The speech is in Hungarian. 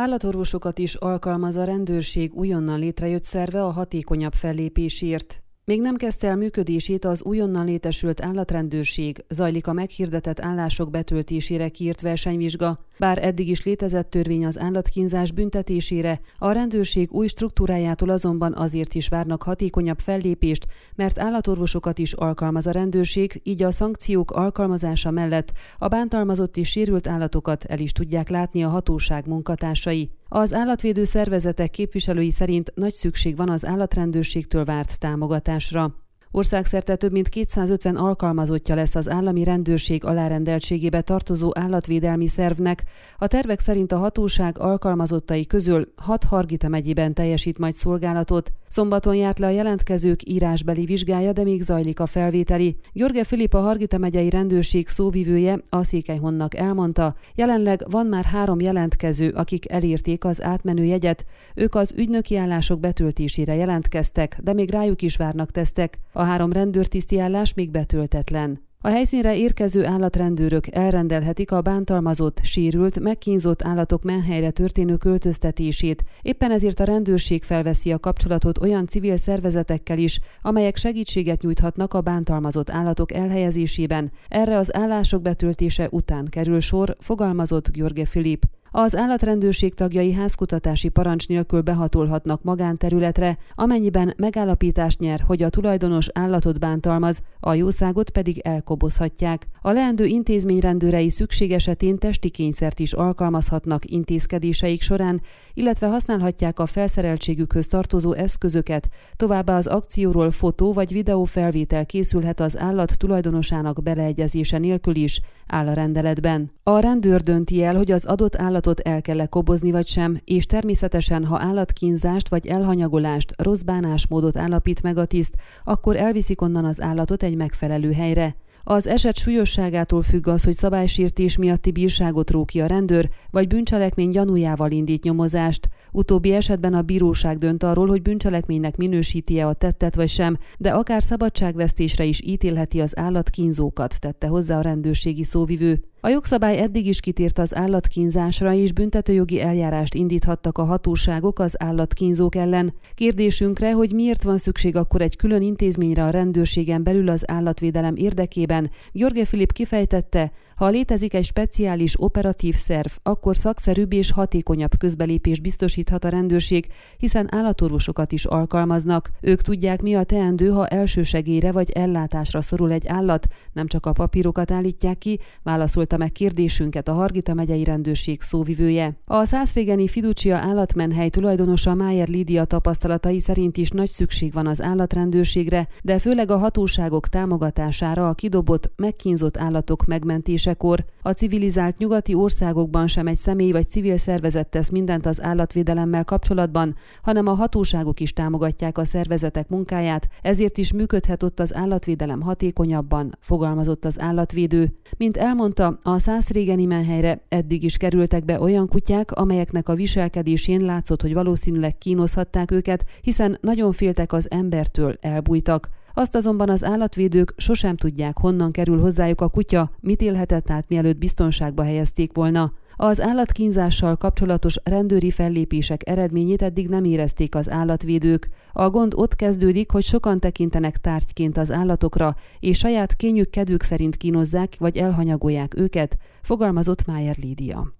Állatorvosokat is alkalmaz a rendőrség újonnan létrejött szerve a hatékonyabb fellépésért. Még nem kezdte el működését az újonnan létesült állatrendőrség, zajlik a meghirdetett állások betöltésére kiírt versenyvizsga. Bár eddig is létezett törvény az állatkínzás büntetésére, a rendőrség új struktúrájától azonban azért is várnak hatékonyabb fellépést, mert állatorvosokat is alkalmaz a rendőrség, így a szankciók alkalmazása mellett a bántalmazott és sérült állatokat el is tudják látni a hatóság munkatársai. Az állatvédő szervezetek képviselői szerint nagy szükség van az állatrendőrségtől várt támogatásra. egymásra. Országszerte több mint 250 alkalmazottja lesz az állami rendőrség alárendeltségébe tartozó állatvédelmi szervnek. A tervek szerint a hatóság alkalmazottai közül 6 Hargita megyében teljesít majd szolgálatot. Szombaton járt le a jelentkezők írásbeli vizsgája, de még zajlik a felvételi. Györge Filip a Hargita megyei rendőrség szóvivője a Székelyhonnak elmondta, jelenleg van már három jelentkező, akik elérték az átmenő jegyet. Ők az ügynöki állások betöltésére jelentkeztek, de még rájuk is várnak tesztek. A három rendőrtiszti állás még betöltetlen. A helyszínre érkező állatrendőrök elrendelhetik a bántalmazott, sérült, megkínzott állatok menhelyre történő költöztetését. Éppen ezért a rendőrség felveszi a kapcsolatot olyan civil szervezetekkel is, amelyek segítséget nyújthatnak a bántalmazott állatok elhelyezésében. Erre az állások betöltése után kerül sor, fogalmazott Györge Filip. Az állatrendőrség tagjai házkutatási parancs nélkül behatolhatnak magánterületre, amennyiben megállapítást nyer, hogy a tulajdonos állatot bántalmaz, a jószágot pedig elkobozhatják. A leendő intézményrendőrei szükség esetén testi kényszert is alkalmazhatnak intézkedéseik során, illetve használhatják a felszereltségükhöz tartozó eszközöket, továbbá az akcióról fotó vagy videó felvétel készülhet az állat tulajdonosának beleegyezése nélkül is, áll a rendeletben. A rendőr dönti el, hogy az adott állatot el kell kobozni vagy sem, és természetesen, ha állatkínzást vagy elhanyagolást, rossz bánásmódot állapít meg a tiszt, akkor elviszik onnan az állatot egy megfelelő helyre. Az eset súlyosságától függ az, hogy szabálysértés miatti bírságot ró ki a rendőr, vagy bűncselekmény gyanújával indít nyomozást. Utóbbi esetben a bíróság dönt arról, hogy bűncselekménynek minősíti-e a tettet vagy sem, de akár szabadságvesztésre is ítélheti az állatkínzókat, tette hozzá a rendőrségi szóvivő. A jogszabály eddig is kitért az állatkínzásra, és büntetőjogi eljárást indíthattak a hatóságok az állatkínzók ellen. Kérdésünkre, hogy miért van szükség akkor egy külön intézményre a rendőrségen belül az állatvédelem érdekében, Györge Filip kifejtette, ha létezik egy speciális operatív szerv, akkor szakszerűbb és hatékonyabb közbelépés biztosíthat a rendőrség, hiszen állatorvosokat is alkalmaznak. Ők tudják, mi a teendő, ha elsősegére vagy ellátásra szorul egy állat, nem csak a papírokat állítják ki, válaszolta meg kérdésünket a Hargita megyei rendőrség szóvivője. A Szászrégeni Fiducia állatmenhely tulajdonosa Májer Lídia tapasztalatai szerint is nagy szükség van az állatrendőrségre, de főleg a hatóságok támogatására a kidobott, megkínzott állatok megmentése döntésekor a civilizált nyugati országokban sem egy személy vagy civil szervezet tesz mindent az állatvédelemmel kapcsolatban, hanem a hatóságok is támogatják a szervezetek munkáját, ezért is működhet ott az állatvédelem hatékonyabban, fogalmazott az állatvédő. Mint elmondta, a száz régeni menhelyre eddig is kerültek be olyan kutyák, amelyeknek a viselkedésén látszott, hogy valószínűleg kínozhatták őket, hiszen nagyon féltek az embertől, elbújtak. Azt azonban az állatvédők sosem tudják, honnan kerül hozzájuk a kutya, mit élhetett át, mielőtt biztonságba helyezték volna. Az állatkínzással kapcsolatos rendőri fellépések eredményét eddig nem érezték az állatvédők. A gond ott kezdődik, hogy sokan tekintenek tárgyként az állatokra, és saját kényük kedvük szerint kínozzák vagy elhanyagolják őket, fogalmazott Májer Lídia.